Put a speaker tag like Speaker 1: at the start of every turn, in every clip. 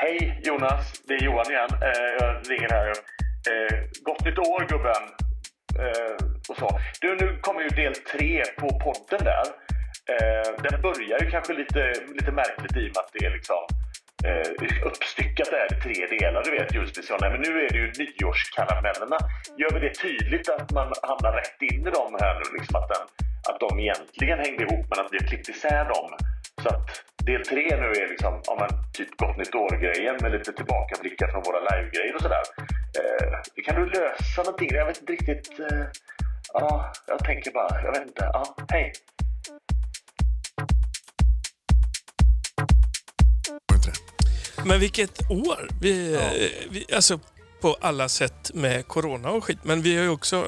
Speaker 1: Hej Jonas, det är Johan igen. Eh, jag ringer här. Eh, gott nytt år gubben. Eh, och så. Du, nu kommer ju del tre på podden där. Eh, den börjar ju kanske lite, lite märkligt i och med att det är liksom eh, uppstyckat där i tre delar. Du vet julspecialen. Men nu är det ju nyårskaramellerna. Gör vi det tydligt att man hamnar rätt in i dem här nu? Liksom att, den, att de egentligen hängde ihop men att vi har klippt isär dem. Så att del tre nu är liksom, ja, men, typ gott nytt år-grejen med lite tillbakablickar från våra live-grejer och sådär. Eh, kan du lösa någonting? Jag vet inte riktigt. Eh, ja, jag tänker bara. Jag vet inte. Ja, hej.
Speaker 2: Men vilket år! Vi, eh, vi, alltså på alla sätt med corona och skit. Men vi har ju också...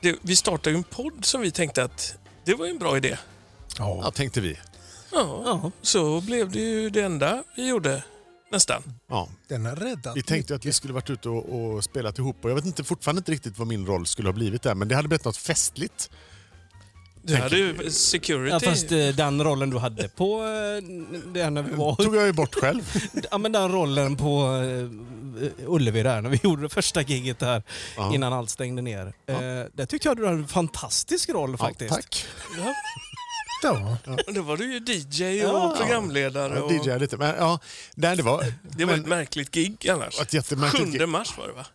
Speaker 2: Det, vi startade ju en podd som vi tänkte att det var en bra idé.
Speaker 3: Ja, tänkte vi.
Speaker 2: Ja, så blev det ju det enda vi gjorde. Nästan.
Speaker 3: Ja.
Speaker 4: Den har räddat
Speaker 3: Vi tänkte att vi skulle varit ute och, och spelat ihop och jag vet inte, fortfarande inte riktigt vad min roll skulle ha blivit där men det hade blivit något festligt.
Speaker 2: Du hade ju security.
Speaker 5: Ja, fast eh, den rollen du hade på eh, det när vi var...
Speaker 3: tog jag ju bort själv.
Speaker 5: Ja, men den rollen på uh, Ullevi där, när vi gjorde det första giget där
Speaker 3: Ja.
Speaker 5: innan allt stängde ner. Eh, där tyckte jag du hade en fantastisk roll faktiskt.
Speaker 3: Ja, tack.
Speaker 2: Ja,
Speaker 4: Ja.
Speaker 2: då var du ju DJ och
Speaker 5: Ja.
Speaker 2: programledare. Och,
Speaker 3: DJade lite. Men, ja, nej, det var,
Speaker 2: det var
Speaker 3: men,
Speaker 2: ett märkligt gig annars.
Speaker 3: ett jättemärkligt
Speaker 2: 7
Speaker 3: gig.
Speaker 2: mars var det va?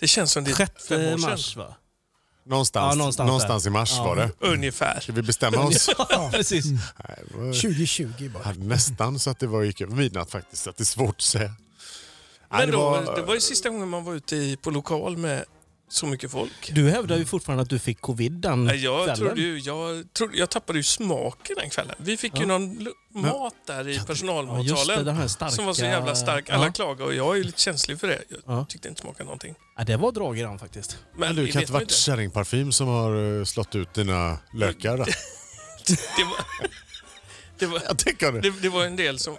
Speaker 2: Det känns som det är fem
Speaker 5: 6
Speaker 2: år
Speaker 5: mars
Speaker 2: sedan.
Speaker 5: va?
Speaker 3: Någonstans,
Speaker 5: Ja, någonstans
Speaker 3: någonstans, i mars
Speaker 5: Ja.
Speaker 3: var det.
Speaker 2: Ungefär.
Speaker 3: Ska vi bestämma oss?
Speaker 5: Ja, precis.
Speaker 3: Nej, var,
Speaker 4: 2020 bara.
Speaker 3: hade nästan så att det var, gick över midnatt faktiskt. Så att det är svårt att säga. Nej,
Speaker 2: Men
Speaker 3: det
Speaker 2: då,
Speaker 3: var-
Speaker 2: det var ju sista gången man var ute i, på lokal med så mycket folk.
Speaker 5: Du hävdar ju fortfarande att du fick covid den
Speaker 2: Nej, Jag,
Speaker 5: kvällen.
Speaker 2: trodde ju, jag, trodde, jag tappade ju smaken den kvällen. Vi fick ju någon mat där i
Speaker 5: Ja,
Speaker 2: personalmatsalen
Speaker 5: här starka...
Speaker 2: som var så jävla stark. Alla
Speaker 5: Ja.
Speaker 2: klagade och jag är ju lite känslig för det. Jag
Speaker 5: Ja.
Speaker 2: tyckte inte smakade någonting.
Speaker 5: Ja, det var drag i den faktiskt.
Speaker 2: Men,
Speaker 3: Men du,
Speaker 2: det
Speaker 3: kan inte varit kärringparfym som har eh, slått ut dina lökar?
Speaker 2: Det var, det, var,
Speaker 3: Jag tänker det.
Speaker 2: det, det var en del som,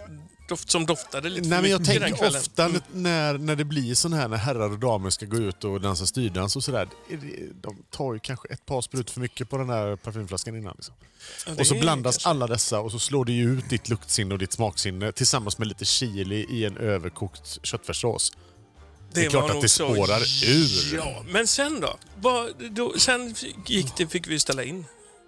Speaker 2: doft, som doftade lite
Speaker 3: Nej, men jag tänker ofta
Speaker 2: Mm.
Speaker 3: när, när det blir sån här, när herrar och damer ska gå ut och dansa styrdans och sådär. är det- De tar ju kanske ett par sprut för mycket på den här parfymflaskan innan. Liksom.
Speaker 2: Ja, det
Speaker 3: Och så blandas
Speaker 2: kanske-
Speaker 3: alla dessa och så slår det ju ut ditt luktsinne och ditt smaksinne tillsammans med lite chili i en överkokt köttfärssås. Det är klart
Speaker 2: var
Speaker 3: att det
Speaker 2: så.
Speaker 3: spårar ur.
Speaker 2: Ja, men sen då? Vad, då sen gick det, fick vi ställa in.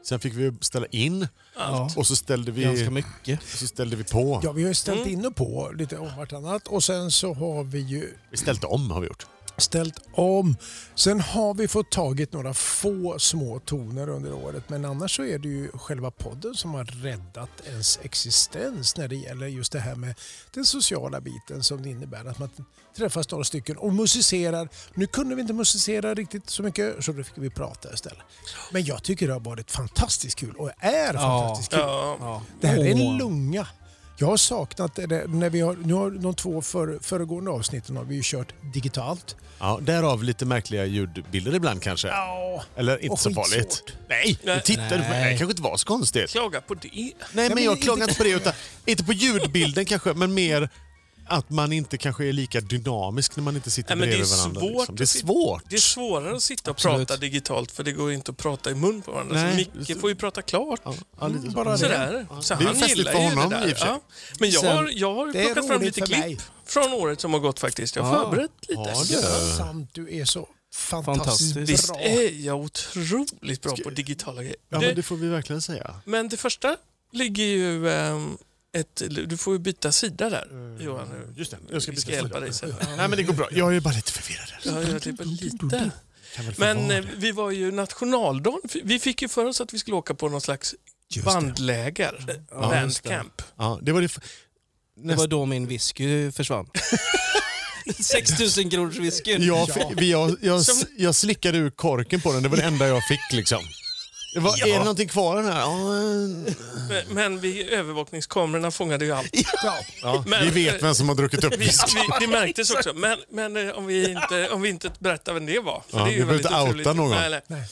Speaker 3: Sen fick vi ställa in
Speaker 5: Ja.
Speaker 3: och så ställde vi,
Speaker 5: Ganska mycket.
Speaker 3: så ställde vi på.
Speaker 4: Ja, vi har ju ställt
Speaker 2: Mm.
Speaker 4: in och på lite om vartannat och sen så har vi ju
Speaker 3: Vi ställt om har vi gjort.
Speaker 4: Ställt om. Sen har vi fått tagit några få små toner under året men annars så är det ju själva podden som har räddat ens existens när det gäller just det här med den sociala biten som det innebär att man träffas några stycken och musicerar. Nu kunde vi inte musicera riktigt så mycket så då fick vi prata istället. Men jag tycker det har varit fantastiskt kul och är fantastiskt kul.
Speaker 2: Ja,
Speaker 5: Ja.
Speaker 4: Det här är en lunga. Jag har saknat det när vi har, nu har de två för, föregående avsnitten har vi ju kört digitalt.
Speaker 3: Ja, därav lite märkliga ljudbilder ibland kanske.
Speaker 4: Ja,
Speaker 3: Eller inte så
Speaker 4: skitsvårt.
Speaker 3: farligt. Nej,
Speaker 2: Nej.
Speaker 3: du tittar du på
Speaker 5: Nej.
Speaker 3: Det kanske inte var så konstigt.
Speaker 2: klaga på det.
Speaker 3: Nej,
Speaker 4: men
Speaker 3: men jag klagar inte på det. Utan, inte på ljudbilden kanske, men mer att man inte kanske är lika dynamisk när man inte sitter
Speaker 2: Nej, men det är
Speaker 3: bredvid varandra.
Speaker 2: svårt
Speaker 3: liksom. Det är svårt.
Speaker 2: Det är svårare att sitta och
Speaker 5: Absolut.
Speaker 2: prata digitalt för det går inte att prata i mun på varandra.
Speaker 3: Nej.
Speaker 2: Så Micke får ju prata klart.
Speaker 3: Ja, ja, lite så.
Speaker 4: bara det.
Speaker 2: Sådär. Så
Speaker 3: Det är
Speaker 2: han
Speaker 3: festligt
Speaker 2: gillar
Speaker 3: för
Speaker 2: ju
Speaker 3: honom,
Speaker 2: det
Speaker 3: i
Speaker 2: där.
Speaker 3: och för sig.
Speaker 2: Ja. Men jag har, jag har
Speaker 4: Det
Speaker 2: plockat fram lite
Speaker 4: för
Speaker 2: klipp
Speaker 4: mig.
Speaker 2: från året som har gått faktiskt. Jag har
Speaker 5: Ja.
Speaker 2: förberett lite.
Speaker 3: Ja,
Speaker 4: samt du är så fantastiskt,
Speaker 5: Fantastiskt.
Speaker 2: Visst
Speaker 4: bra.
Speaker 2: är jag otroligt bra på digitala grejer.
Speaker 3: Ja,
Speaker 2: det,
Speaker 3: men det får vi verkligen säga.
Speaker 2: men det första ligger ju... ehm, ett, du får ju byta sida där, Johan. nu.
Speaker 3: Just det, jag ska
Speaker 2: Vi
Speaker 3: byta
Speaker 2: ska hjälpa
Speaker 3: sida.
Speaker 2: dig sen.
Speaker 3: Nej, men det går bra. Jag är bara lite förvirrad.
Speaker 2: Ja, jag typ lite. Men eh,
Speaker 3: det.
Speaker 2: vi var ju nationaldagen. Vi fick ju för oss att vi skulle åka på någon slags
Speaker 4: Just det.
Speaker 2: bandläger.
Speaker 5: Ja, just det.
Speaker 2: Bandcamp.
Speaker 3: Ja, det var det.
Speaker 5: Det var då min whisky försvann. 6000 kronors whisky.
Speaker 3: Jag, jag, jag, jag slickade ur korken på den. Det var det enda jag fick liksom. Det var, Är det någonting kvar den här? Ja,
Speaker 2: Men, men vi, övervakningskamerorna fångade ju allt.
Speaker 4: Ja.
Speaker 3: ja,
Speaker 2: Men-
Speaker 3: vi vet vem som har druckit upp
Speaker 2: vi, det märktes också. Men, men eh, om, vi inte, om vi inte berättar vem det var. För
Speaker 3: Ja,
Speaker 2: det är ju
Speaker 3: vi behöver inte outa
Speaker 2: otroligt.
Speaker 3: någon.
Speaker 2: Nej, nej.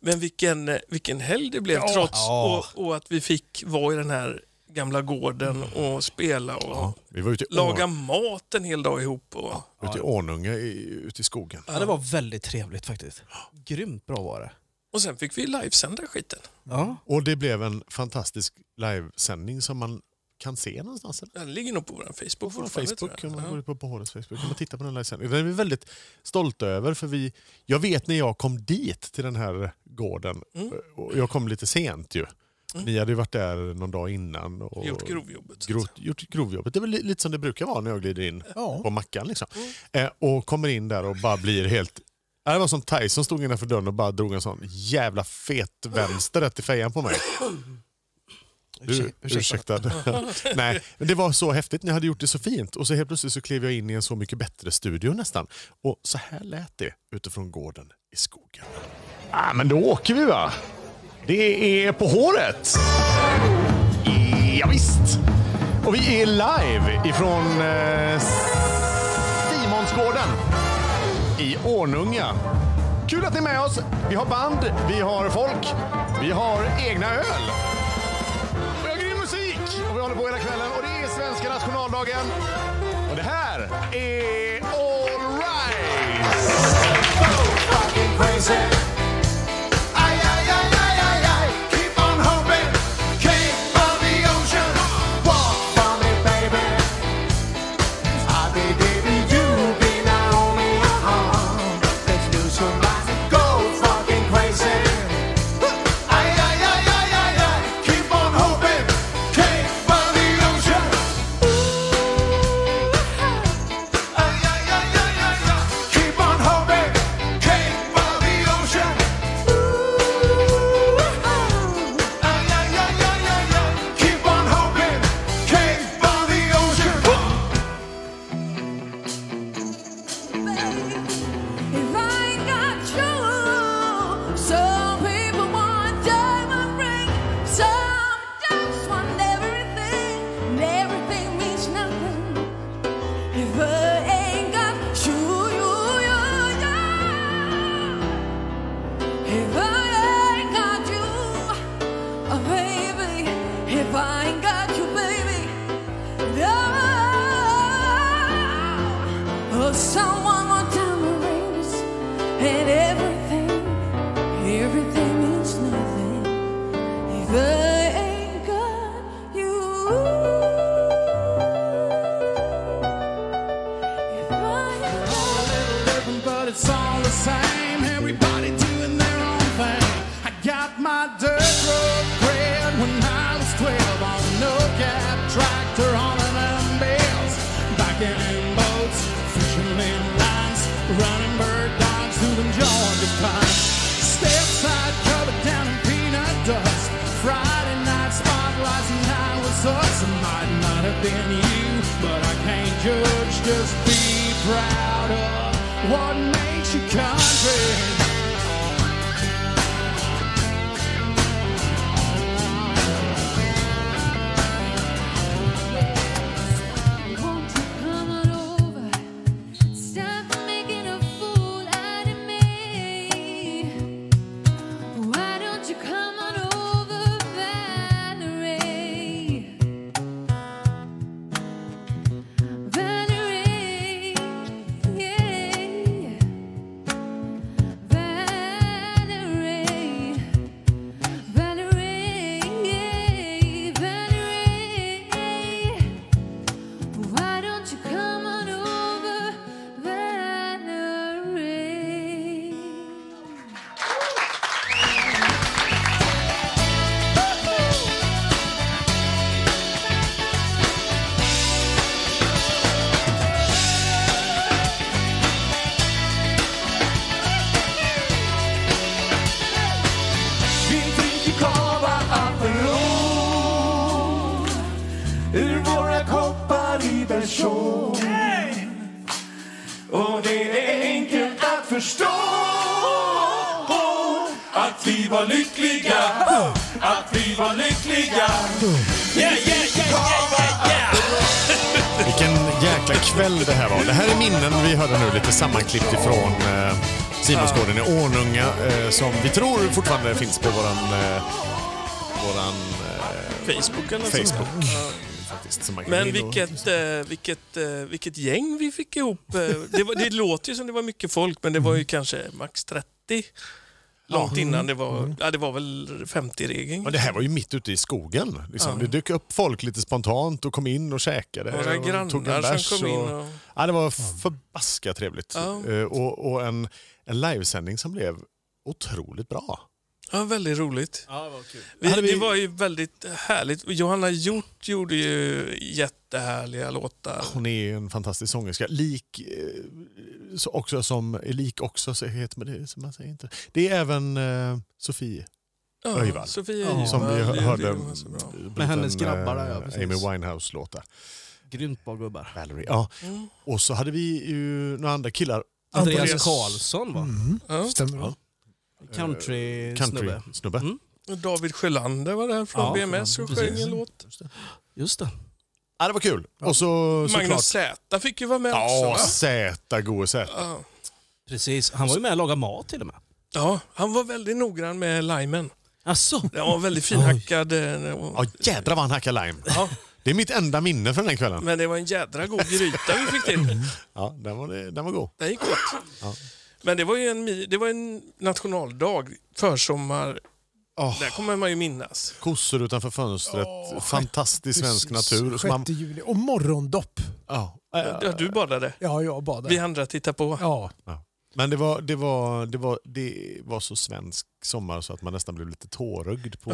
Speaker 2: Men vilken, eh, vilken helg det blev
Speaker 4: Ja.
Speaker 2: trots
Speaker 5: Ja.
Speaker 2: och, och att vi fick vara i den här gamla gården och spela och
Speaker 3: Ja, vi var ute i,
Speaker 2: laga mat en hel dag ihop. Och,
Speaker 3: ute i Ornunga i, ute i skogen.
Speaker 5: Ja, det var väldigt trevligt faktiskt. Grymt bra var det.
Speaker 2: Och sen fick vi livesända skiten.
Speaker 5: Ja.
Speaker 3: Och det blev en fantastisk livesändning som man kan se någonstans. Eller?
Speaker 2: Den ligger nog på vår Facebook
Speaker 3: På vår Facebook, man
Speaker 2: Ja.
Speaker 3: går på Pohårets Facebook kan man titta på den livesändningen. Den är vi väldigt stolta över. För vi, jag vet när jag kom dit till den här gården,
Speaker 2: Mm.
Speaker 3: och jag kom lite sent ju. Ni hade ju varit där någon dag innan. Och
Speaker 2: Gjort grovjobbet. så att
Speaker 3: Gro,
Speaker 2: säga.
Speaker 3: gjort grovjobbet. Det är väl li- lite som det brukar vara när jag glider in
Speaker 4: Ja.
Speaker 3: på mackan. Liksom.
Speaker 2: Mm.
Speaker 3: Eh, och kommer in där och bara blir helt... Ja, Det var som Tyson stod innanför dörren och bara drog en sån jävla fet vänster rätt i fejan på mig. Du,
Speaker 5: Ursäkta.
Speaker 3: ursäkta. Nej, men det var så häftigt. Ni hade gjort det så fint. Och så helt plötsligt så klev jag in i en så mycket bättre studio nästan. Och så här lät det utifrån gården i skogen.
Speaker 1: Ah, men då åker vi va? Det är på håret. Ja, visst. Och vi är live ifrån eh, Simonsgården i Ornunga. Kul att ni är med oss. Vi har band, vi har folk, vi har egna öl. Vi har grym musik och vi håller på hela kvällen och det är svenska nationaldagen. Och det här är All Rise.
Speaker 6: Keep us. It might not have been you, but I can't judge. Just be proud of what makes you country. Bersång. Och det är enkelt att förstå att vi var lyckliga, att vi var lyckliga. Yeah, yeah, yeah, yeah, yeah, yeah.
Speaker 3: Vilken jäkla kväll det här var. Det här är minnen vi hörde nu, lite sammanklippt ifrån eh, Simonsgården i Ornunga som som vi tror fortfarande finns på våran, eh, våran eh,
Speaker 2: Facebook eller.
Speaker 3: Facebook.
Speaker 2: Ja.
Speaker 3: Faktiskt, som
Speaker 2: Men
Speaker 3: och-
Speaker 2: vilket, eh, vilket, eh, vilket gäng vi fick ihop. Eh, det, var, det låter ju som det var mycket folk, men det var ju kanske max 30. Långt innan det var, ja, det var väl 50-regeln.
Speaker 3: Men det här var ju mitt ute i skogen. Liksom. Det dök upp folk lite spontant och kom in och käkade.
Speaker 2: Några
Speaker 3: och
Speaker 2: grannar
Speaker 3: tog en
Speaker 2: som
Speaker 3: bärs
Speaker 2: kom in och-
Speaker 3: Ja, det var förbaskat trevligt.
Speaker 2: Ja.
Speaker 3: Eh, Och, och en, en livesändning som blev otroligt bra.
Speaker 2: Ja, väldigt roligt.
Speaker 5: Ja, det var kul.
Speaker 2: Vi,
Speaker 3: Hade vi-
Speaker 2: Det var ju väldigt härligt. Johanna Hjort gjorde ju jättehärliga låtar.
Speaker 3: Hon är en fantastisk sångerska. Lik eh, så också som, lik också, så heter det, som man säger inte. Det är även eh, Sofie
Speaker 2: Ja,
Speaker 3: Öjvall.
Speaker 2: Sofia
Speaker 5: Ja,
Speaker 3: som vi hörde
Speaker 5: Med hennes
Speaker 3: en,
Speaker 5: grabbar där, ja,
Speaker 3: eh,
Speaker 5: precis.
Speaker 3: Amy Winehouse-låtar.
Speaker 5: Grymt bra gubbar.
Speaker 3: Valerie. Ja.
Speaker 2: Mm.
Speaker 3: Och så hade vi ju några andra killar.
Speaker 5: Andreas,
Speaker 2: Andreas-
Speaker 5: Karlsson va?
Speaker 4: Mm.
Speaker 2: Ja.
Speaker 4: Stämmer bra.
Speaker 5: Country-snubbe.
Speaker 3: Country-snubbe.
Speaker 5: Mm.
Speaker 2: Och David Sjölander var där från
Speaker 5: Ja,
Speaker 2: BMS och sjöng en låt.
Speaker 5: Just det.
Speaker 3: Ja, det var kul. Och så
Speaker 2: Magnus
Speaker 3: såklart...
Speaker 2: Z fick ju vara med
Speaker 3: Ja,
Speaker 2: också.
Speaker 3: gode Z.
Speaker 2: Ja.
Speaker 5: Precis. Han var ju med och lagade mat till och med.
Speaker 2: ja, han var väldigt noggrann med limen.
Speaker 5: Asså?
Speaker 2: Den var väldigt finhackad. eh,
Speaker 3: Ja, jädrar vad han hackade lime.
Speaker 2: Ja,
Speaker 3: Det är mitt enda minne från den kvällen.
Speaker 2: men det var en jädra god gryta vi fick till.
Speaker 3: Ja, den var, den var god.
Speaker 2: Den gick åt. Men det var ju en, det var en nationaldag, försommar.
Speaker 3: Åh.
Speaker 2: Där kommer man ju minnas.
Speaker 3: Kossor utanför fönstret, fantastisk svensk natur. Så man,
Speaker 4: 6 juli. Och morgondopp.
Speaker 3: ja,
Speaker 2: Ja, du badade.
Speaker 4: Ja, jag badade.
Speaker 2: Vi andra tittar på.
Speaker 4: Ja,
Speaker 3: Men det var, det, var, det, var, det var så svensk sommar så att man nästan blev lite tårögd på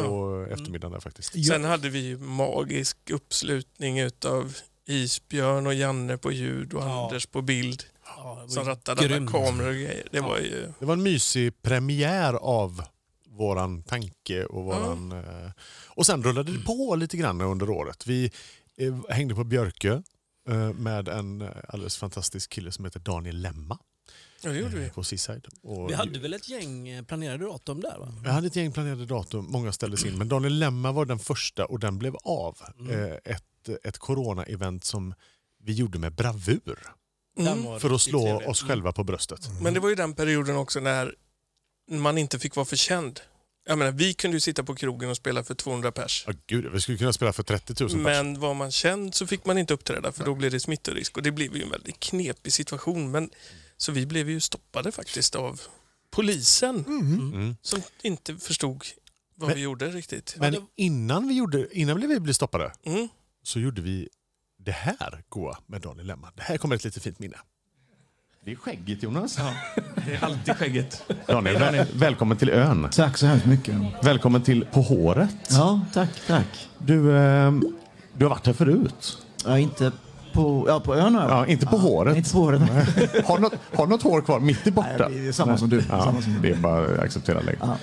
Speaker 3: eftermiddagen där faktiskt.
Speaker 2: Sen hade vi ju magisk uppslutning utav Isbjörn och Janne på ljud och
Speaker 5: Ja.
Speaker 2: Anders på bild.
Speaker 5: Ja, det var
Speaker 2: Som
Speaker 5: ju
Speaker 2: rattade alla kameror och grejer. Det var ju...
Speaker 3: Det var en mysig premiär av våran tanke och våran... Eh, och sen rullade det på lite grann under året. Vi eh, hängde på Björkö eh, med en alldeles fantastisk kille som heter Daniel Lemma
Speaker 2: Ja, det gjorde vi.
Speaker 3: på Seaside. Och
Speaker 5: Vi hade väl ett gäng planerade datum där va?
Speaker 3: Jag hade ett gäng planerade datum, många ställdes in, men Daniel Lemma var den första och den blev av.
Speaker 5: Mm.
Speaker 3: Ett, ett corona-event som vi gjorde med bravur
Speaker 2: Mm.
Speaker 3: för att slå
Speaker 5: trevlig.
Speaker 3: oss själva på bröstet.
Speaker 2: Men det var ju den perioden också när man inte fick vara för känd. Jag menar, vi kunde ju sitta på krogen och spela för 200 pers.
Speaker 3: Ja, gud, vi skulle kunna spela för 30 000 pers.
Speaker 2: Men var man känd så fick man inte uppträda för då blev det smittorisk. Och det blev ju en väldigt knepig situation. Men, så vi blev ju stoppade faktiskt av polisen
Speaker 3: Mm.
Speaker 2: som inte förstod vad
Speaker 3: Men-
Speaker 2: vi gjorde riktigt.
Speaker 3: Men innan vi, gjorde, innan vi blev stoppade
Speaker 2: Mm.
Speaker 3: så gjorde vi det här goa med Daniel Lemma. Det här kommer ett lite fint minne.
Speaker 7: Det är skägget, Jonas.
Speaker 8: Det är alltid skägget.
Speaker 7: Daniel, väl, välkommen till ön.
Speaker 9: Tack så hemskt mycket.
Speaker 7: Välkommen till På håret.
Speaker 9: Ja, tack, tack.
Speaker 7: Du, eh, du har varit här förut.
Speaker 9: Ja, inte på, ja, på ön har jag
Speaker 7: Ja, inte på håret.
Speaker 9: Inte på håret. Nej,
Speaker 7: Har något, har något hår kvar mitt i borta?
Speaker 9: det är samma som du.
Speaker 7: Ja,
Speaker 9: Samma som.
Speaker 7: Det är bara att acceptera längd.
Speaker 9: Ja.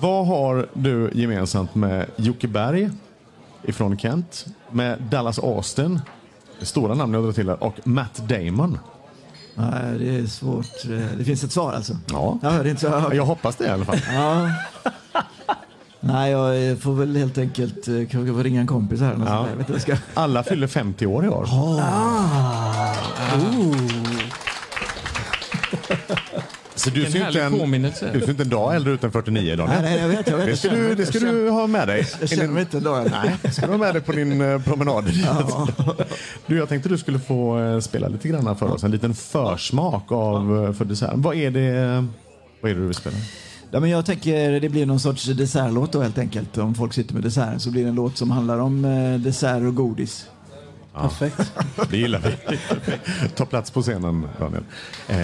Speaker 7: Vad har du gemensamt med Jocke Berg ifrån Kent, med Dallas Austin, stora namn jag drar till här, och Matt Damon?
Speaker 9: Nej, det är svårt. Det finns ett svar alltså.
Speaker 7: Ja,
Speaker 9: Ja, det är inte så jag
Speaker 7: jag hoppas det i alla fall.
Speaker 9: Ja. Nej, jag får väl helt enkelt eh, kanske få ringa en kompis här.
Speaker 7: Ja.
Speaker 9: Jag vet jag ska...
Speaker 7: Alla fyller 50 år i år.
Speaker 9: Ah. Oh.
Speaker 3: Så du ser, inte en,
Speaker 8: påminnelse.
Speaker 3: du ser inte en dag äldre ut än 49 Daniel.
Speaker 9: Nej, nej, jag vet. Jag vet.
Speaker 3: Det ska, du, det ska
Speaker 9: jag känner-
Speaker 3: du ha med dig.
Speaker 9: Jag känner mig inte en dag äldre.
Speaker 3: Nej, ska du ha med dig på din eh, promenad.
Speaker 9: Ja.
Speaker 7: Du, jag tänkte du skulle få eh, spela lite grann för oss. En liten försmak av eh, för desserten. Vad är det, vad är det du vill spela?
Speaker 9: Ja, men jag tänker det blir någon sorts dessertlåt då helt enkelt. Om folk sitter med desserten så blir det en låt som handlar om dessert och godis. Perfekt.
Speaker 3: Det gillar vi. Ta plats på scenen, Daniel. Eh,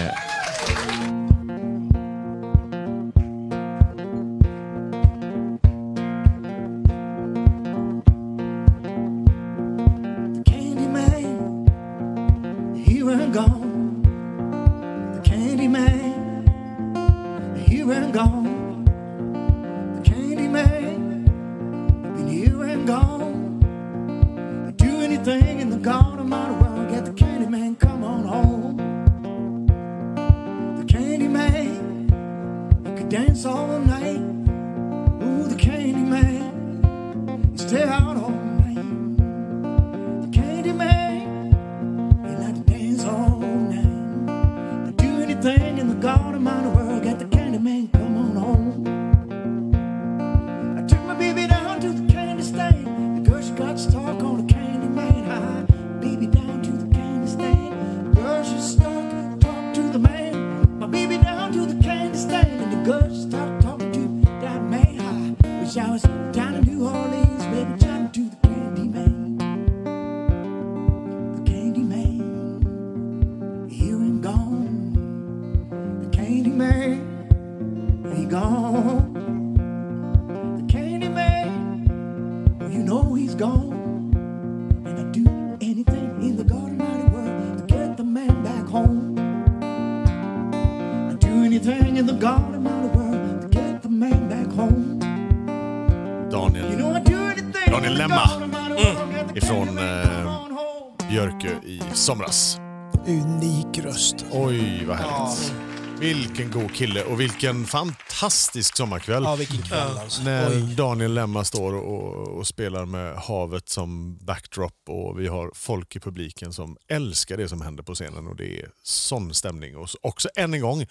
Speaker 3: somras.
Speaker 4: Unik röst.
Speaker 3: Oj, vad härligt. Vilken god kille och vilken fantastisk sommarkväll.
Speaker 5: Ja, vilken kväll alltså.
Speaker 3: När
Speaker 5: Oj.
Speaker 3: Daniel Lemma står och, och spelar med havet som backdrop och vi har folk i publiken som älskar det som händer på scenen och det är sån stämning. Och så- också än en gång,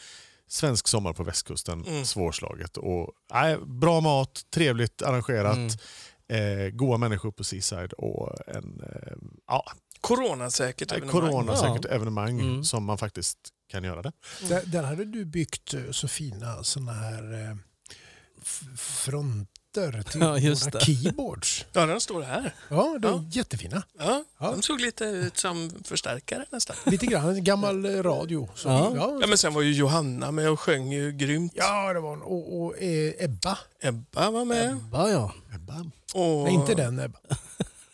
Speaker 3: svensk sommar på västkusten,
Speaker 2: Mm.
Speaker 3: svårslaget. Och, nej, bra mat, trevligt arrangerat,
Speaker 5: Mm.
Speaker 3: eh, goa människor på Seaside och en eh, ja,
Speaker 2: Coronasäkert evenemang.
Speaker 3: coronasäkert evenemang
Speaker 5: Mm.
Speaker 3: som man faktiskt kan göra det.
Speaker 4: Där, där hade du byggt eh, så fina såna här eh, f- fronter till
Speaker 5: Ja, just
Speaker 4: våra
Speaker 5: det.
Speaker 4: keyboards.
Speaker 2: Ja, den står här.
Speaker 4: Ja, de är
Speaker 2: Ja.
Speaker 4: jättefina.
Speaker 2: Ja,
Speaker 4: Ja.
Speaker 2: De såg lite ut som förstärkare nästan.
Speaker 4: Lite grann en gammal eh, radio. Så,
Speaker 5: Ja.
Speaker 4: ja.
Speaker 2: Ja, men sen var ju Johanna med och sjöng ju grymt.
Speaker 4: Ja, det var hon. Och, och eh, Ebba.
Speaker 2: Ebba var med.
Speaker 5: Ja, ja.
Speaker 2: Och,
Speaker 4: Nej, inte den Ebba.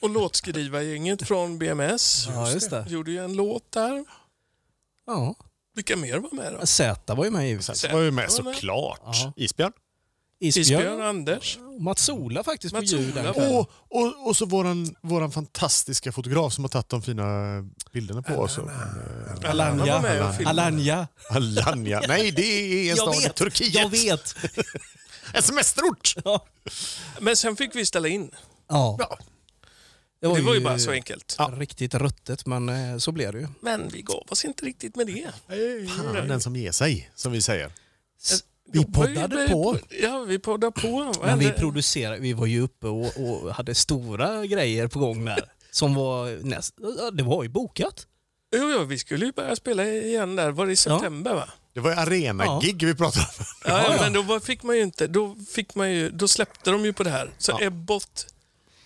Speaker 2: och låtskrivargänget från BMS.
Speaker 5: ja, just det.
Speaker 2: Gjorde ju en låt där.
Speaker 5: Ja.
Speaker 2: Vilka mer var med då?
Speaker 5: Z var ju med givetvis.
Speaker 3: Så var ju med såklart.
Speaker 5: Ja.
Speaker 3: Isbjörn.
Speaker 2: Isbjörn
Speaker 5: Isbjörn.
Speaker 2: Anders.
Speaker 5: Mats Ola faktiskt på ljud.
Speaker 3: Och, och, och så våran, våran fantastiska fotograf som har tagit de fina bilderna på oss. Eh,
Speaker 2: Alanya.
Speaker 5: Alanya.
Speaker 3: Alanya. Nej, det är en
Speaker 5: Jag
Speaker 3: stad i
Speaker 5: vet,
Speaker 3: Turkiet.
Speaker 5: jag vet.
Speaker 3: En semesterort.
Speaker 2: Men sen fick vi ställa in.
Speaker 5: Ja.
Speaker 4: Ja.
Speaker 2: Det var ju bara så enkelt.
Speaker 5: Riktigt ruttet, men eh, så blev det ju.
Speaker 2: Men vi gav oss inte riktigt med det.
Speaker 3: Fan, den som ger sig, som vi säger.
Speaker 4: Vi
Speaker 2: Jobbar ju
Speaker 4: poddade på.
Speaker 2: Ja, vi poddade på.
Speaker 5: Men vi producerade, vi var ju uppe och, och hade stora grejer på gång där. Som var näst, ja, det var ju bokat.
Speaker 2: Jo, jo, vi skulle ju börja spela igen där. Var det i september va?
Speaker 3: Det var ju arena-gig vi pratade om.
Speaker 2: Ja, ja, men då var- fick man ju inte, då, fick man ju, då släppte de ju på det här. Så
Speaker 3: Ja.
Speaker 2: Ebbot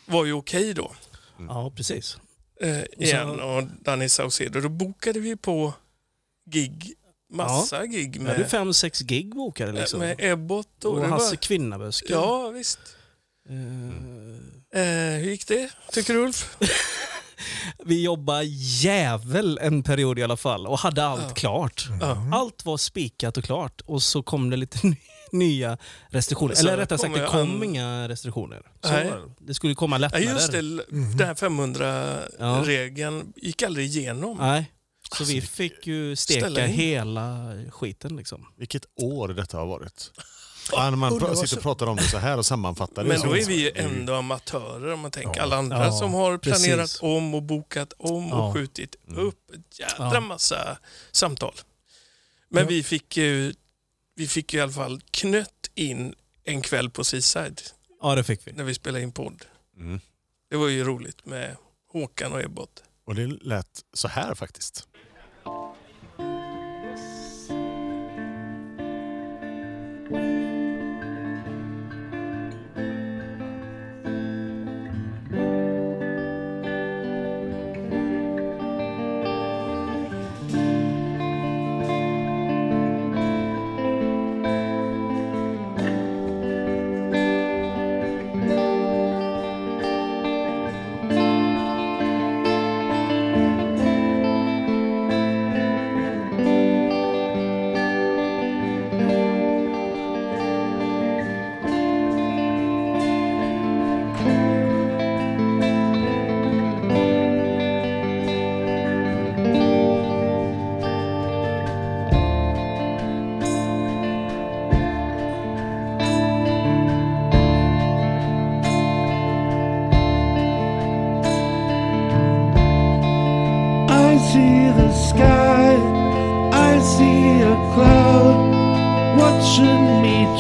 Speaker 2: var ju okej då.
Speaker 5: Ja, precis.
Speaker 2: Eh, igen och Danny Saucedo. Då bokade vi på gig, massa gig
Speaker 5: Vi hade
Speaker 2: med,
Speaker 5: fem, sex gig bokade liksom.
Speaker 2: med Ebbot. Och
Speaker 5: och Hasse Kvinnaböske.
Speaker 2: ja, visst.
Speaker 5: Eh,
Speaker 2: Eh, hur gick det, tycker du Ulf?
Speaker 5: vi jobbade jävel en period i alla fall och hade allt
Speaker 2: Ja.
Speaker 5: klart.
Speaker 2: Ja.
Speaker 5: Allt var spikat och klart och så kom det lite nya restriktioner.
Speaker 2: Så
Speaker 5: Eller rättare sagt, det kom
Speaker 2: an-
Speaker 5: inga restriktioner. Så
Speaker 2: Nej.
Speaker 5: det. skulle komma
Speaker 2: Ja,
Speaker 5: lättnader.
Speaker 2: just det, den här 500-regeln gick aldrig igenom.
Speaker 5: Nej. Så
Speaker 3: Alltså,
Speaker 5: vi fick ju
Speaker 2: Ställa
Speaker 5: steka hela skiten liksom.
Speaker 3: Vilket år detta har varit. Ja, när man
Speaker 4: vad
Speaker 3: sitter
Speaker 4: så-
Speaker 3: och pratar om det så här och sammanfattar det.
Speaker 2: Men då är vi ju ändå amatörer om man tänker alla andra
Speaker 5: Ja,
Speaker 2: som har planerat
Speaker 5: precis.
Speaker 2: om och bokat om
Speaker 5: Ja.
Speaker 2: och skjutit upp ett jädra
Speaker 5: Ja.
Speaker 2: massa samtal. Men
Speaker 4: Ja.
Speaker 2: vi, fick ju, vi fick ju i alla fall knött in en kväll på Seaside
Speaker 5: Ja, det fick vi.
Speaker 2: när vi spelade in podd.
Speaker 3: Mm.
Speaker 2: Det var ju roligt med Håkan och Ebbot.
Speaker 3: Och det lät så här faktiskt.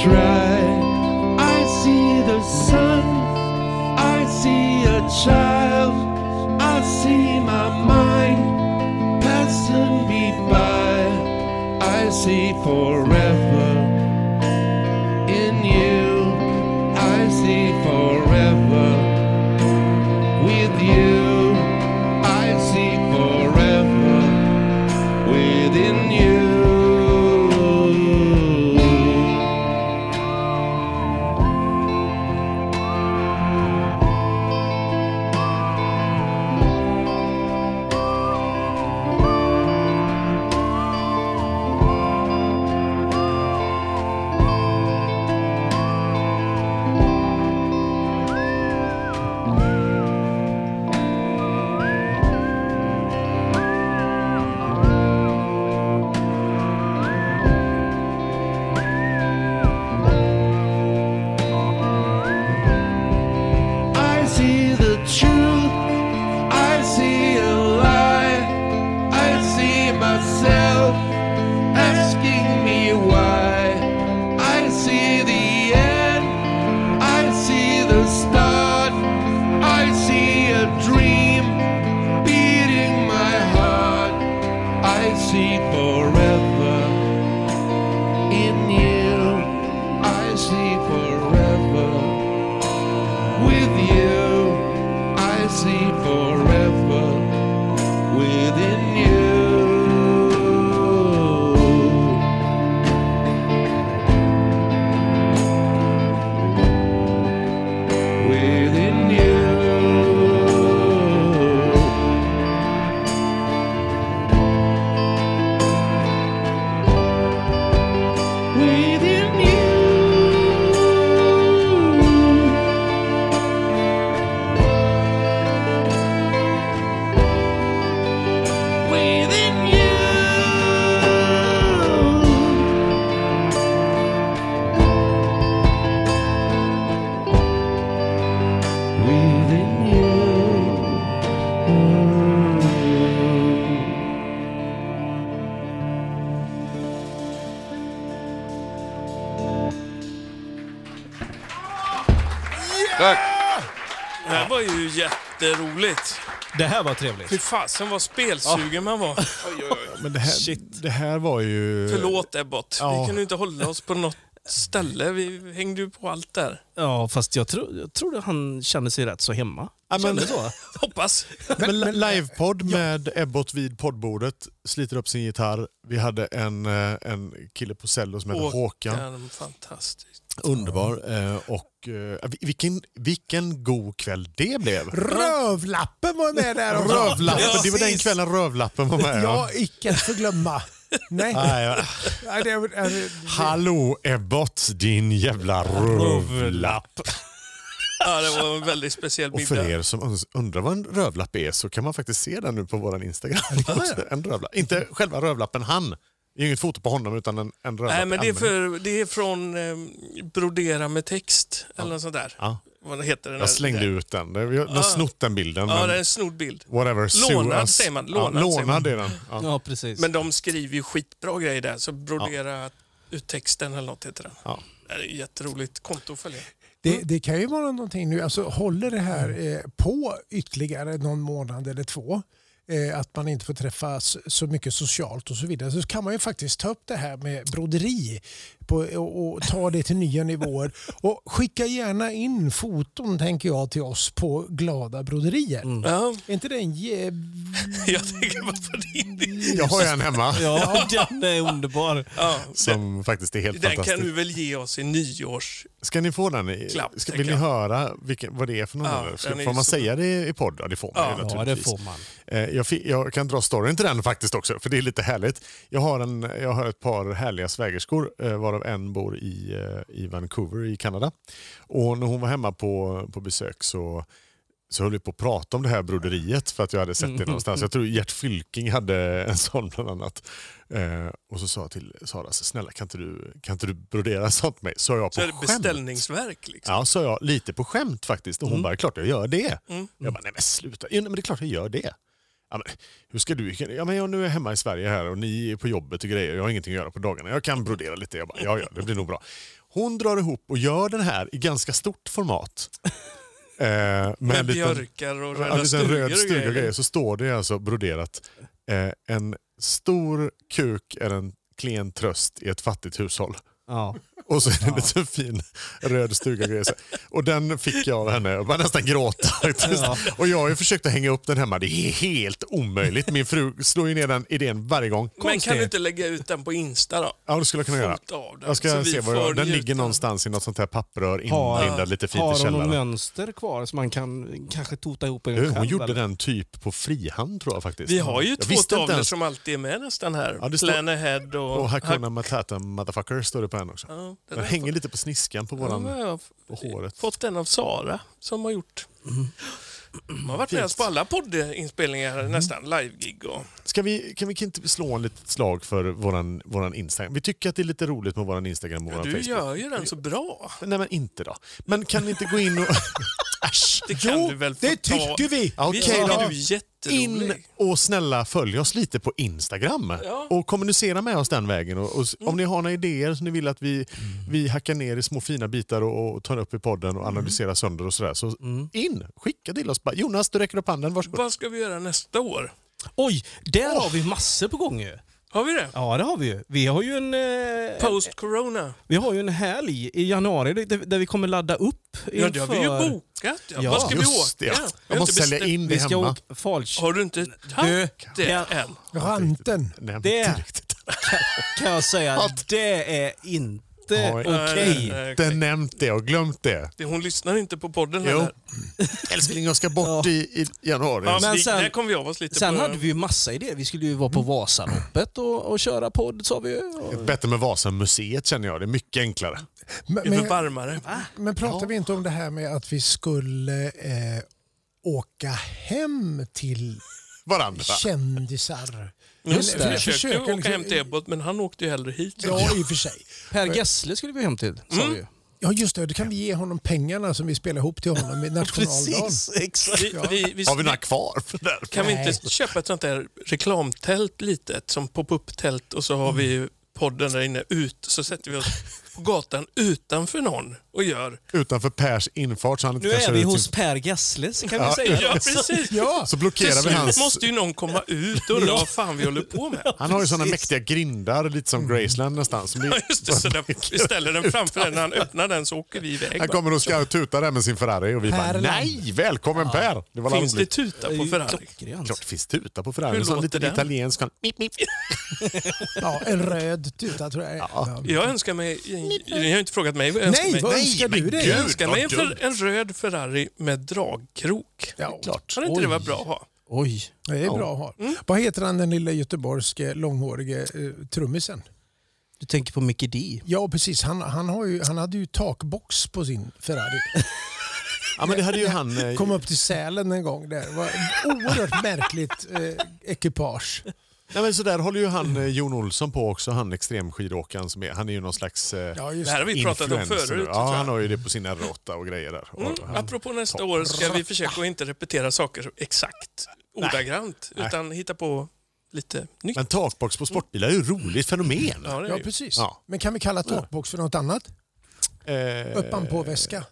Speaker 6: Dry. I see the sun, I see a child, I see my mind passing me by. I see forever
Speaker 2: här var
Speaker 5: trevligt.
Speaker 2: Fy fasen vad spelsugen man var.
Speaker 3: Men det här, det här var ju...
Speaker 2: Förlåt Ebbot.
Speaker 3: Ja.
Speaker 2: Vi kunde inte hålla oss på något ställe. Vi hängde ju på allt där.
Speaker 5: Ja, fast jag, tror jag trodde han kände sig rätt så hemma.
Speaker 3: Ja, men-
Speaker 5: Kände så.
Speaker 2: Hoppas.
Speaker 3: Men livepodd med Ebbot vid poddbordet, sliter upp sin gitarr. Vi hade en, eh, en kille på cello som heter Håkan.
Speaker 2: Håkan, fantastiskt.
Speaker 3: Underbar. Eh, Och eh, vilken, vilken god kväll det blev.
Speaker 4: Rövlappen var med där också.
Speaker 3: Rövlappen, det var den kvällen Rövlappen var med.
Speaker 4: Ja, icke att förglömma. Nej.
Speaker 3: Nej, ja.
Speaker 4: Nej, det, det,
Speaker 3: Hallå Ebbot, din jävla rövlapp.
Speaker 2: Ja, det var en väldigt speciell
Speaker 3: Och för
Speaker 2: middag.
Speaker 3: er som undrar vad en rövlapp är så kan man faktiskt se den nu på vår Instagram. en rövlapp. Inte själva rövlappen han. Det är inget foto på honom utan en, en rövlapp.
Speaker 2: Nej, men det är, för, det är från eh, Brodera med text, eller något sånt där.
Speaker 3: Ja.
Speaker 2: Vad heter den?
Speaker 3: Jag
Speaker 2: där-
Speaker 3: slängde ut den. Vi har,
Speaker 2: Ja.
Speaker 3: snott den bilden.
Speaker 2: Ja, det är en snodd bild.
Speaker 3: whatever.
Speaker 2: Lånad säger man.
Speaker 3: Ja,
Speaker 2: Lånad säger
Speaker 3: lånad
Speaker 2: man.
Speaker 3: är den. Ja.
Speaker 5: Ja, precis.
Speaker 2: Men de skriver ju skitbra grejer där, så Brodera ut texten eller något heter den.
Speaker 3: Ja.
Speaker 2: Det är ett jätteroligt konto att följa.
Speaker 4: det, det kan ju vara någonting nu, alltså håller det här eh, på ytterligare någon månad eller två, Eh, att man inte får träffas så mycket socialt och så vidare, så kan man ju faktiskt ta upp det här med broderi på, och, och ta det till nya nivåer. Och skicka gärna in foton, tänker jag, till oss på glada broderier.
Speaker 2: Ja,
Speaker 4: Är inte det en jäv...
Speaker 2: jag tänker bara på din.
Speaker 3: Jag har ju en hemma
Speaker 5: Ja, den är underbar.
Speaker 2: Ja,
Speaker 3: som faktiskt är helt
Speaker 2: den kan
Speaker 3: fantastisk.
Speaker 2: du väl ge oss i nyårs...
Speaker 3: Ska ni få den? I,
Speaker 2: Klapp,
Speaker 3: ska, vill ni höra vilken, vad det är för någon?
Speaker 2: Ja,
Speaker 3: ska,
Speaker 2: den är
Speaker 3: får man
Speaker 2: så-
Speaker 3: säga det i podd? Ja, det får man
Speaker 2: Ja,
Speaker 3: ju
Speaker 5: Ja, det får man.
Speaker 3: Eh, Jag, jag kan dra storyn till den faktiskt också, för det är lite härligt. Jag har, en, jag har ett par härliga svägerskor, eh, varav en bor i, eh, i Vancouver i Kanada. Och när hon var hemma på, på besök så, så höll vi på att prata om det här broderiet för att jag hade sett det någonstans. Jag tror Gert Fylking hade en sån bland annat. Eh, och så sa jag till Sara, så snälla kan inte du, kan inte du brodera sånt med mig? Så jag på
Speaker 2: Så är det
Speaker 3: skämt.
Speaker 2: beställningsverk liksom.
Speaker 3: Ja, sa jag lite på skämt faktiskt. Och hon bara, klart jag gör det.
Speaker 2: Mm.
Speaker 3: Jag bara, nej men sluta. Nej, men det är klart jag gör det. Ja, men, hur ska du? Ja, men jag, nu är hemma i Sverige här och ni är på jobbet och grejer. Jag har ingenting att göra på dagarna. Jag kan brodera lite. Jag bara, ja, ja, det blir nog bra. Hon drar ihop och gör den här i ganska stort format. Eh, med
Speaker 2: Med
Speaker 3: en liten-
Speaker 2: björkar och
Speaker 3: Ja,
Speaker 2: röda
Speaker 3: lite
Speaker 2: stugor
Speaker 3: röd stuga och
Speaker 2: grejer.
Speaker 3: grejer. Så står det alltså broderat. Eh, en stor kuk är en klen tröst i ett fattigt hushåll.
Speaker 5: Ja.
Speaker 3: Och så är det en liten fin röd stuga och den fick jag av henne. Jag började nästan gråta faktiskt. Och jag har ju försökt att hänga upp den hemma. Det är helt omöjligt. Min fru slår ju ner den idén varje gång.
Speaker 2: Men kan du inte lägga ut den på Insta då?
Speaker 3: Ja, det skulle jag kunna göra. Jag ska se vad jag, Den ligger någonstans i något sånt här papprör inlindad lite fint i
Speaker 5: Har hon
Speaker 3: källaren.
Speaker 5: mönster kvar som man kan kanske tota ihop en
Speaker 3: Du,
Speaker 5: själv?
Speaker 3: Hon gjorde
Speaker 5: eller?
Speaker 3: den typ på frihand tror jag faktiskt.
Speaker 2: Vi har ju
Speaker 3: jag
Speaker 2: två tavlor som alltid är med nästan här.
Speaker 3: Ja,
Speaker 2: Plan ahead och...
Speaker 3: Och Hakuna Matata motherfucker står det på en också.
Speaker 2: Ja,
Speaker 3: Den hänger lite på sniskan på,
Speaker 2: Ja,
Speaker 3: våran,
Speaker 2: har
Speaker 3: på håret.
Speaker 2: fått den av Sara som har gjort. De har varit med oss på alla poddinspelningar nästan, livegig och...
Speaker 3: Ska vi, kan vi inte slå en litet slag för våran, våran Instagram? Vi tycker att det är lite roligt med våran Instagram och våran
Speaker 2: Du
Speaker 3: Facebook.
Speaker 2: gör ju den så bra.
Speaker 3: Nej men inte då. Men kan ni inte gå in och... Äsch!
Speaker 2: Det kan
Speaker 4: Jo,
Speaker 2: du väl få
Speaker 4: det
Speaker 2: ta.
Speaker 4: tycker vi.
Speaker 3: Ja,
Speaker 2: Vi
Speaker 3: Okej
Speaker 2: tycker
Speaker 3: då.
Speaker 2: du är jätterolig.
Speaker 3: In och snälla följ oss lite på Instagram
Speaker 2: Ja.
Speaker 3: och kommunicera med oss den vägen. Och, och, s- Om ni har några idéer som ni vill att vi, vi hackar ner i små fina bitar och, och tar upp i podden och analyserar sönder och sådär. Så in, skicka till oss. Jonas, du räcker upp handen. Varsågod.
Speaker 2: Vad ska vi göra nästa år?
Speaker 5: Oj, där har vi massor på gång ju.
Speaker 2: Har vi det?
Speaker 5: Ja, det har vi ju. Vi har ju en, eh,
Speaker 2: Post-corona.
Speaker 5: vi har ju en helg i januari där, där vi kommer ladda upp
Speaker 2: Ja, det har vi ju
Speaker 5: inför-
Speaker 2: bokat. Ja,
Speaker 5: Ja,
Speaker 2: Var ska vi
Speaker 3: just det.
Speaker 2: åka?
Speaker 3: Jag
Speaker 2: Vi har
Speaker 3: måste sälja
Speaker 2: bestämt-
Speaker 3: in det
Speaker 5: Vi ska
Speaker 3: hemma.
Speaker 5: åka Falch.
Speaker 2: Har du inte tagit det än?
Speaker 4: Ranten.
Speaker 5: Det- kan jag säga, det är inte
Speaker 3: Oj.
Speaker 5: okej.
Speaker 2: Nej,
Speaker 3: Inte
Speaker 2: okej.
Speaker 3: nämnt det och glömt det.
Speaker 2: Det- Hon lyssnar inte på podden
Speaker 3: Jo.
Speaker 2: heller.
Speaker 3: Älskling, jag ska bort i, i januari.
Speaker 2: Ja,
Speaker 5: Men
Speaker 2: vi,
Speaker 5: sen-
Speaker 2: där kom vi av oss lite
Speaker 5: Sen
Speaker 2: på...
Speaker 5: hade vi ju massa idéer. Vi skulle ju vara på Vasaloppet och, och köra podd sa vi ju. Och-
Speaker 3: Bättre med Vasamuseet känner jag. Det är mycket enklare.
Speaker 4: Men,
Speaker 2: Det är för
Speaker 4: men,
Speaker 2: varmare.
Speaker 4: men pratar vi inte om det här med att vi skulle eh, åka hem till
Speaker 3: Varandra.
Speaker 4: kändisar?
Speaker 2: Just det.
Speaker 4: för-
Speaker 2: försökte ju åka
Speaker 4: liksom-
Speaker 2: hem till Ebbot, men han åkte ju hellre hit.
Speaker 4: Ja, i och för sig.
Speaker 5: Per Gessle skulle vi hem till, sa
Speaker 2: Mm.
Speaker 5: vi ju.
Speaker 4: Ja, just det. Då kan vi ge honom pengarna som vi spelar ihop till honom i nationaldagen.
Speaker 5: exakt.
Speaker 2: Vi, vi, vi,
Speaker 3: Har vi några kvar? För det där?
Speaker 2: kan vi
Speaker 4: Nej.
Speaker 2: inte köpa ett sånt där reklamtält litet som pop-up-tält och så har vi podden där inne ut så sätter vi oss på gatan utanför någon och gör.
Speaker 3: Utanför Pers infart så han inte
Speaker 5: Nu
Speaker 3: kan
Speaker 5: är
Speaker 3: köra
Speaker 5: vi
Speaker 3: ut
Speaker 5: hos
Speaker 3: sin-
Speaker 5: Per Gessle så kan vi säga.
Speaker 2: Ja, precis.
Speaker 4: Ja,
Speaker 3: Så
Speaker 2: Till
Speaker 3: blockerar vi
Speaker 2: slut
Speaker 3: hans...
Speaker 2: måste ju någon komma ut och undra vad fan vi håller på med.
Speaker 3: Han har ju såna
Speaker 5: Precis.
Speaker 3: mäktiga grindar, lite som Graceland nästan. Som
Speaker 2: Ja, just det, så där, vi ställer den framför den, när han öppnar den så åker vi iväg.
Speaker 3: Han
Speaker 2: bara.
Speaker 3: kommer och ska tuta där med sin Ferrari och vi bara nej, välkommen Per! Det var
Speaker 2: Finns det
Speaker 3: roligt.
Speaker 2: tuta på Ferrari?
Speaker 5: Klockrent.
Speaker 3: Klart det finns tuta på Ferrari.
Speaker 2: Hur
Speaker 3: En sån
Speaker 2: låter
Speaker 3: liten
Speaker 2: den?
Speaker 3: italiensk. kan- Mip, mip.
Speaker 4: ja, en röd tuta tror jag. Ja.
Speaker 2: Jag önskar mig, ni har inte frågat mig vad jag önskar
Speaker 4: Nej,
Speaker 2: mig.
Speaker 4: vad
Speaker 3: Nej,
Speaker 4: önskar
Speaker 3: men
Speaker 4: du dig?
Speaker 2: Jag önskar mig en, röd Ferrari med dragkrok.
Speaker 4: Ja,
Speaker 3: Klart.
Speaker 2: Hade inte det varit bra att ha?
Speaker 5: Oj.
Speaker 4: det är bra att ha.
Speaker 2: Mm.
Speaker 4: Vad heter han den lilla göteborgske långhårige eh, trummisen?
Speaker 5: Du tänker på Mickey D.
Speaker 4: Ja, precis. Han, han, har ju, han hade ju takbox på sin Ferrari.
Speaker 3: Ja, men det hade ju han... eh,
Speaker 4: Kom upp till Sälen en gång där. Det var oerhört märkligt eh, ekipage.
Speaker 3: Nej, men så där håller ju han eh, Jon Olsson på också, han extremskidåkaren. Som är, han är ju någon slags eh,
Speaker 4: Ja, just
Speaker 2: Det här har vi pratat om förut.
Speaker 3: Ja, han har ju det på sin R8 och grejer där.
Speaker 2: Mm.
Speaker 3: Och han,
Speaker 2: Apropå nästa år ska vi försöka att inte repetera saker exakt ordagrant
Speaker 3: Nej.
Speaker 2: utan hitta på lite nytt.
Speaker 3: men takbox på sportbilar är ju ett roligt fenomen.
Speaker 2: Ja, det är
Speaker 4: Ja, precis.
Speaker 3: Ja.
Speaker 4: Men kan vi kalla takbox för något annat?
Speaker 3: Eh,
Speaker 4: Uppanpå väska?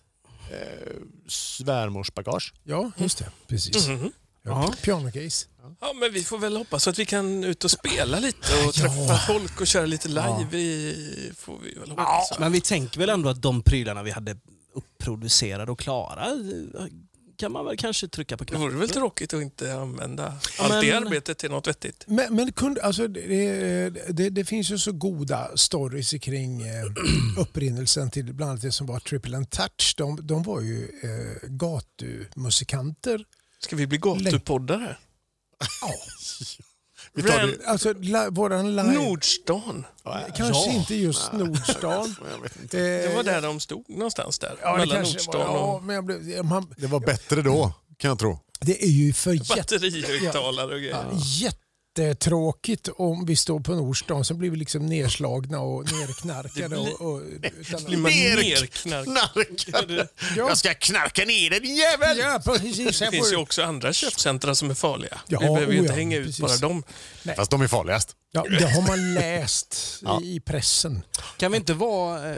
Speaker 3: Svärmorsbagage.
Speaker 4: Ja, just det. Precis.
Speaker 2: Mhm.
Speaker 4: Ja, pianocase.
Speaker 2: Ja, men vi får väl hoppas att vi kan ut och spela lite och träffa folk och köra lite live. Vi får vi väl hoppas.
Speaker 5: Men vi tänker väl ändå att de prylarna vi hade uppproducerade och klara kan man väl kanske trycka på
Speaker 2: Det
Speaker 5: knappen.
Speaker 2: vore väl tråkigt att inte använda
Speaker 5: Ja,
Speaker 2: allt det arbetet till något vettigt.
Speaker 4: Men, men kunde, alltså, det, det, det finns ju så goda stories kring eh, upprinnelsen till bland annat det som var Triple and Touch. De, de var ju eh, gatumusikanter.
Speaker 2: Ska vi bli gatupoddare?
Speaker 4: Ja.
Speaker 3: Vi tar det.
Speaker 4: Alltså la, våran live...
Speaker 2: Nordstan.
Speaker 4: Kanske
Speaker 3: Ja.
Speaker 4: inte just Nordstan.
Speaker 3: Jag vet inte.
Speaker 2: Det var där de stod någonstans där.
Speaker 4: ja, det
Speaker 2: mellan Nordstan
Speaker 4: var, ja,
Speaker 2: och
Speaker 4: men jag blev, man,
Speaker 3: Det var bättre då, kan jag tro.
Speaker 4: Det är ju för jätte,
Speaker 2: batterihögtalare och grejer.
Speaker 4: Jättetråkigt om vi står på Nordstan så blir vi liksom nedslagna och nerknarkade. Och, och, utan,
Speaker 2: Blir man
Speaker 3: Ner-
Speaker 2: nerknarkad?
Speaker 3: Knarkade!
Speaker 4: Ja.
Speaker 3: Jag ska knarka ner dig din jävel!
Speaker 4: ja, precis.
Speaker 2: Det finns ju också andra köpcentra som är farliga.
Speaker 4: Ja,
Speaker 2: vi behöver ju
Speaker 4: oh
Speaker 2: inte
Speaker 4: ja,
Speaker 2: hänga ut
Speaker 4: precis.
Speaker 2: bara dem.
Speaker 3: Fast de är farligast.
Speaker 4: ja, det har man läst
Speaker 3: Ja.
Speaker 4: i, pressen.
Speaker 5: Kan vi inte vara eh,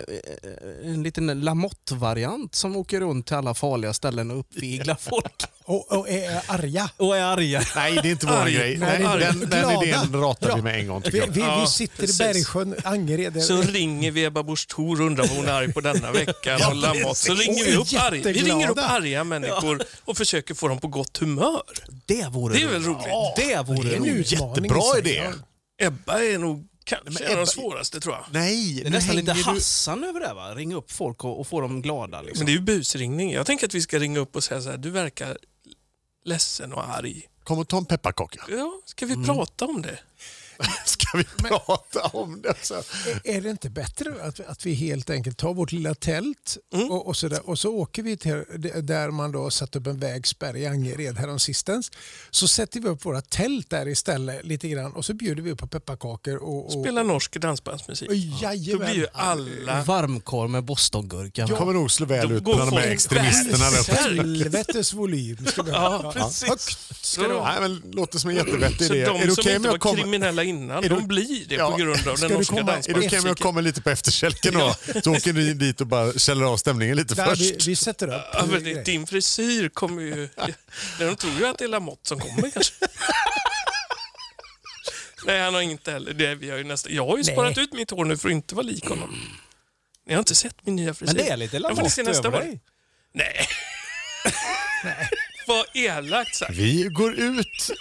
Speaker 5: en liten Lamotte-variant som åker runt till alla farliga ställen och uppviglar folk
Speaker 4: Och, och är arga.
Speaker 5: och är arga?
Speaker 3: Nej, det är inte vår
Speaker 2: Arg.
Speaker 3: grej.
Speaker 4: Nej,
Speaker 3: Nej, den, den
Speaker 4: Glada.
Speaker 3: idén ratar
Speaker 4: Ja.
Speaker 3: vi med en gång
Speaker 4: Vi, vi,
Speaker 2: Ja,
Speaker 4: vi sitter i Bergsjön, Angered.
Speaker 2: Så ringer vi Ebba Busch Thor och undrar vad hon är arg på denna veckan.
Speaker 3: Ja,
Speaker 2: och. Så ringer vi upp, arg. vi ringer upp arga människor och försöker få dem på gott humör.
Speaker 5: Det vore
Speaker 2: Det är väl roligt?
Speaker 5: Det vore
Speaker 4: Det är en
Speaker 5: roligt.
Speaker 3: Jättebra idé.
Speaker 2: Ebba är nog kanske en av de svåraste tror jag.
Speaker 3: Nej,
Speaker 5: Det är
Speaker 3: nu
Speaker 5: nästan lite
Speaker 3: hänger du-
Speaker 5: Hassan över det va? Ringa upp folk och, och få dem glada. Liksom.
Speaker 2: Men det är ju busringning. Jag tänker att vi ska ringa upp och säga så här, du verkar ledsen och arg.
Speaker 3: Kom och ta en pepparkaka.
Speaker 2: Ja, ska vi prata om det?
Speaker 3: Ska vi prata om det? Så.
Speaker 4: Är det inte bättre att, att vi helt enkelt tar vårt lilla tält
Speaker 2: Mm.
Speaker 4: och, och, så där, och så åker vi till där man då satt upp en vägspärr i Angered häromsistens. Så sätter vi upp våra tält där istället lite grann och så bjuder vi upp på pepparkakor. Och, och,
Speaker 2: Spela norsk dansbandsmusik.
Speaker 4: och,
Speaker 2: Då
Speaker 4: jajamän.
Speaker 2: blir ju alla...
Speaker 5: Varmkorv med bostongurka.
Speaker 3: Det kommer nog slå väl
Speaker 2: Då
Speaker 3: ut bland de här extremisterna.
Speaker 4: Helvetes volym ska vi
Speaker 2: Ja,
Speaker 4: ha.
Speaker 2: precis.
Speaker 4: Högt ska det vara.
Speaker 3: Nej, men låter som en jättevettig
Speaker 2: Så
Speaker 3: idé.
Speaker 2: de
Speaker 3: Är det okej
Speaker 2: inte
Speaker 3: om
Speaker 2: var
Speaker 3: jag kommer...
Speaker 2: kriminella innan,
Speaker 3: Är du-
Speaker 2: de blir det
Speaker 3: Ja.
Speaker 2: på grund av den
Speaker 4: du
Speaker 2: norska
Speaker 4: komma-
Speaker 3: Är det okej om jag kommer lite på efterkälken då? Så åker ni dit och bara källar av stämningen lite
Speaker 4: Där, vi,
Speaker 3: först.
Speaker 4: vi sätter upp
Speaker 2: Ja, men det- din frisyr kommer ju... De tror ju att det är Lamotte som kommer kanske. Nej, han har inte heller det. Vi har ju nästan, jag har ju sparat ut mitt hår nu för att inte vara lik honom. Ni har inte sett min nya frisyr.
Speaker 5: Men det är lite
Speaker 2: nästa
Speaker 5: över dig.
Speaker 2: Nej. Vad elakt sagt.
Speaker 3: Vi går ut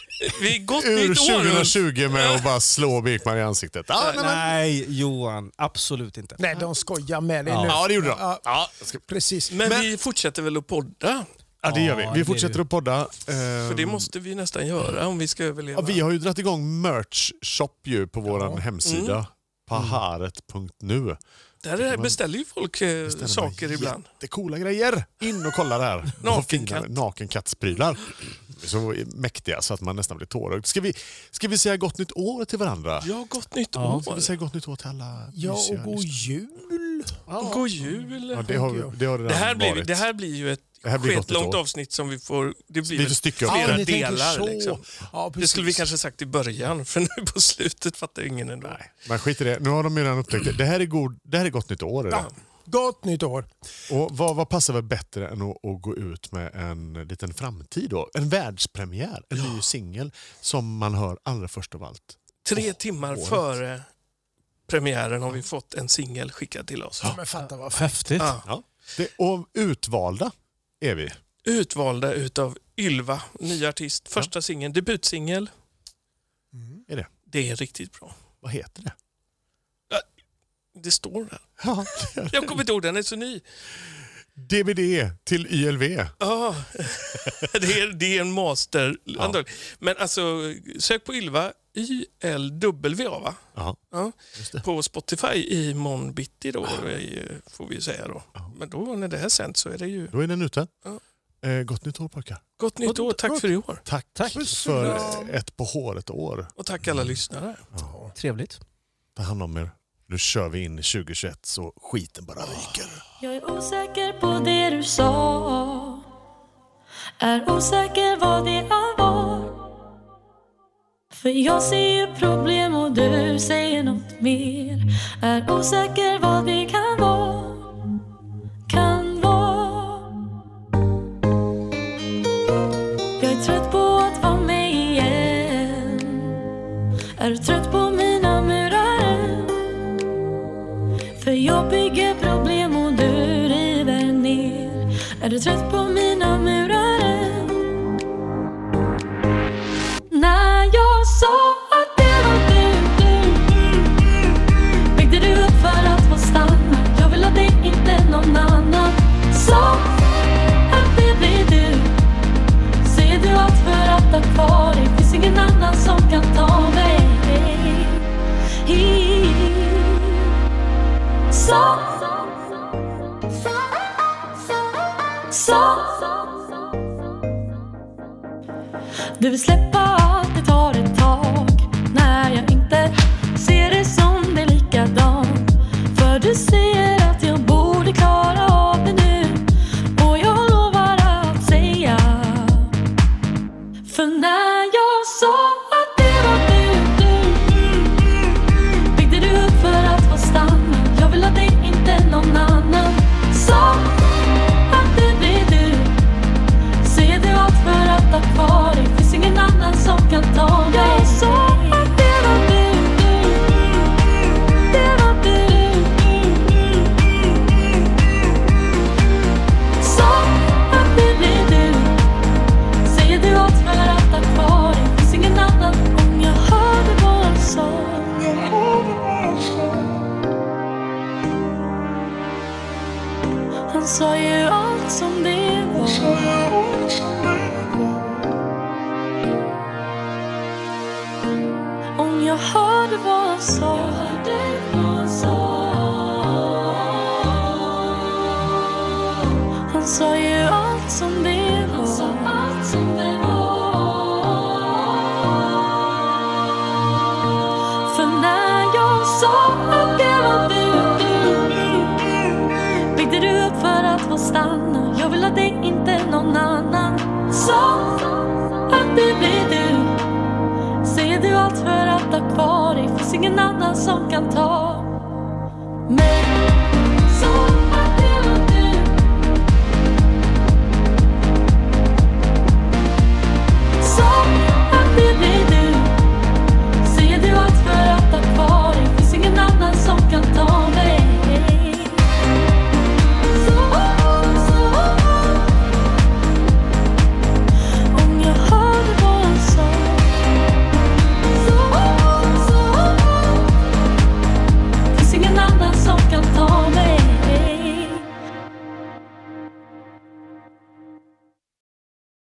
Speaker 2: Vi gott
Speaker 3: ur
Speaker 2: nytt år.
Speaker 3: 2020 med att bara slå Birkman i ansiktet. Ja, nej, men-
Speaker 5: Nej, Johan. Absolut inte.
Speaker 4: Nej, de skojar med dig nu.
Speaker 3: ja det gjorde de.
Speaker 4: Ja,
Speaker 3: Ja, ska-
Speaker 4: precis.
Speaker 2: Men,
Speaker 3: Men-
Speaker 2: vi fortsätter väl att podda?
Speaker 3: ja det gör vi. Vi fortsätter att podda.
Speaker 2: För
Speaker 3: Ehm,
Speaker 2: det måste vi nästan göra om vi ska överleva.
Speaker 3: Ja, vi har ju dragit igång merch shop ju på vår
Speaker 2: Mm.
Speaker 3: hemsida. Paharet.nu.
Speaker 2: Där är, beställer ju folk eh,
Speaker 3: Beställer
Speaker 2: saker ibland.
Speaker 3: Jättecoola grejer. In och kolla där. Vad fina
Speaker 2: Nakenkatt.
Speaker 3: Nakenkatsprylar. Så mäktiga så att man nästan blir tårögd. Ska vi, ska vi säga gott nytt år till varandra?
Speaker 2: Ja, gott nytt
Speaker 3: Ska
Speaker 2: år.
Speaker 3: vi säga gott nytt år till alla
Speaker 4: Ja, och god jul.
Speaker 2: God jul.
Speaker 3: Ja, det, har, det har redan
Speaker 2: Det här, blir,
Speaker 3: varit.
Speaker 2: det här blir ju ett
Speaker 3: Det här blir nytt år.
Speaker 2: avsnitt som vi får... Det blir flera
Speaker 4: tänker
Speaker 2: delar.
Speaker 4: så.
Speaker 2: Liksom.
Speaker 4: Ja,
Speaker 2: Det skulle vi kanske sagt i början, för nu på slutet fattar ingen ändå.
Speaker 3: Nej, men skit i det. Nu har de ju redan upptäckt det. Det här är, god, det här är gott nytt år. Det?
Speaker 2: Ja.
Speaker 4: Gott nytt år.
Speaker 3: Och vad, vad passar väl bättre än att, att gå ut med en liten framtid då? En världspremiär, en ny singel som man hör allra först av allt.
Speaker 2: Tre timmar
Speaker 3: året.
Speaker 2: före premiären har vi fått en singel skickad till oss.
Speaker 4: Men fatta vad fint.
Speaker 5: Häftigt.
Speaker 2: Ja.
Speaker 3: Det, och utvalda är vi.
Speaker 2: Utvalda utav Ylva, ny artist. Första singeln, debutsingel.
Speaker 3: Är det.
Speaker 2: Det är riktigt bra.
Speaker 3: Vad heter det?
Speaker 2: Det står där.
Speaker 3: Ja,
Speaker 2: Jag kommer inte ihåg, den är så ny.
Speaker 3: DVD till YLV.
Speaker 2: Ja, det, är, det är en master. antagligen. Men alltså, sök på Ylva, YLWA va?
Speaker 3: Ja,
Speaker 2: Ja. På Spotify i morgon bitti då, eh, får vi säga då. Men då när det här sänds så är det ju
Speaker 3: Då är den ute.
Speaker 2: Ja.
Speaker 3: Eh, gott nytt år pojkar.
Speaker 2: gott nytt år. Tack för i år.
Speaker 3: Tack,
Speaker 5: Tack.
Speaker 3: för ett på håret år.
Speaker 2: Och tack alla lyssnare.
Speaker 5: Trevligt.
Speaker 3: Ta hand om er. Nu kör vi in i 2021 så skiten bara ryker.
Speaker 10: Jag är osäker på det du sa Är osäker vad det var för jag ser ju problem och du säger något mer. Är osäker vad det kan vara Kan vara. Jag är trött på att vara med igen. Är du trött på mina murar? Än? För jag bygger problem och du river ner. Är du trött på annan Sa det blir du. Ser du allt för att ha kvar? Dig Finns ingen annan som kan ta mig. Så. Så. Du vill släppa allt, det tar ett tag. När jag inte ser det som det likadant. För du säger ingen annan som kan ta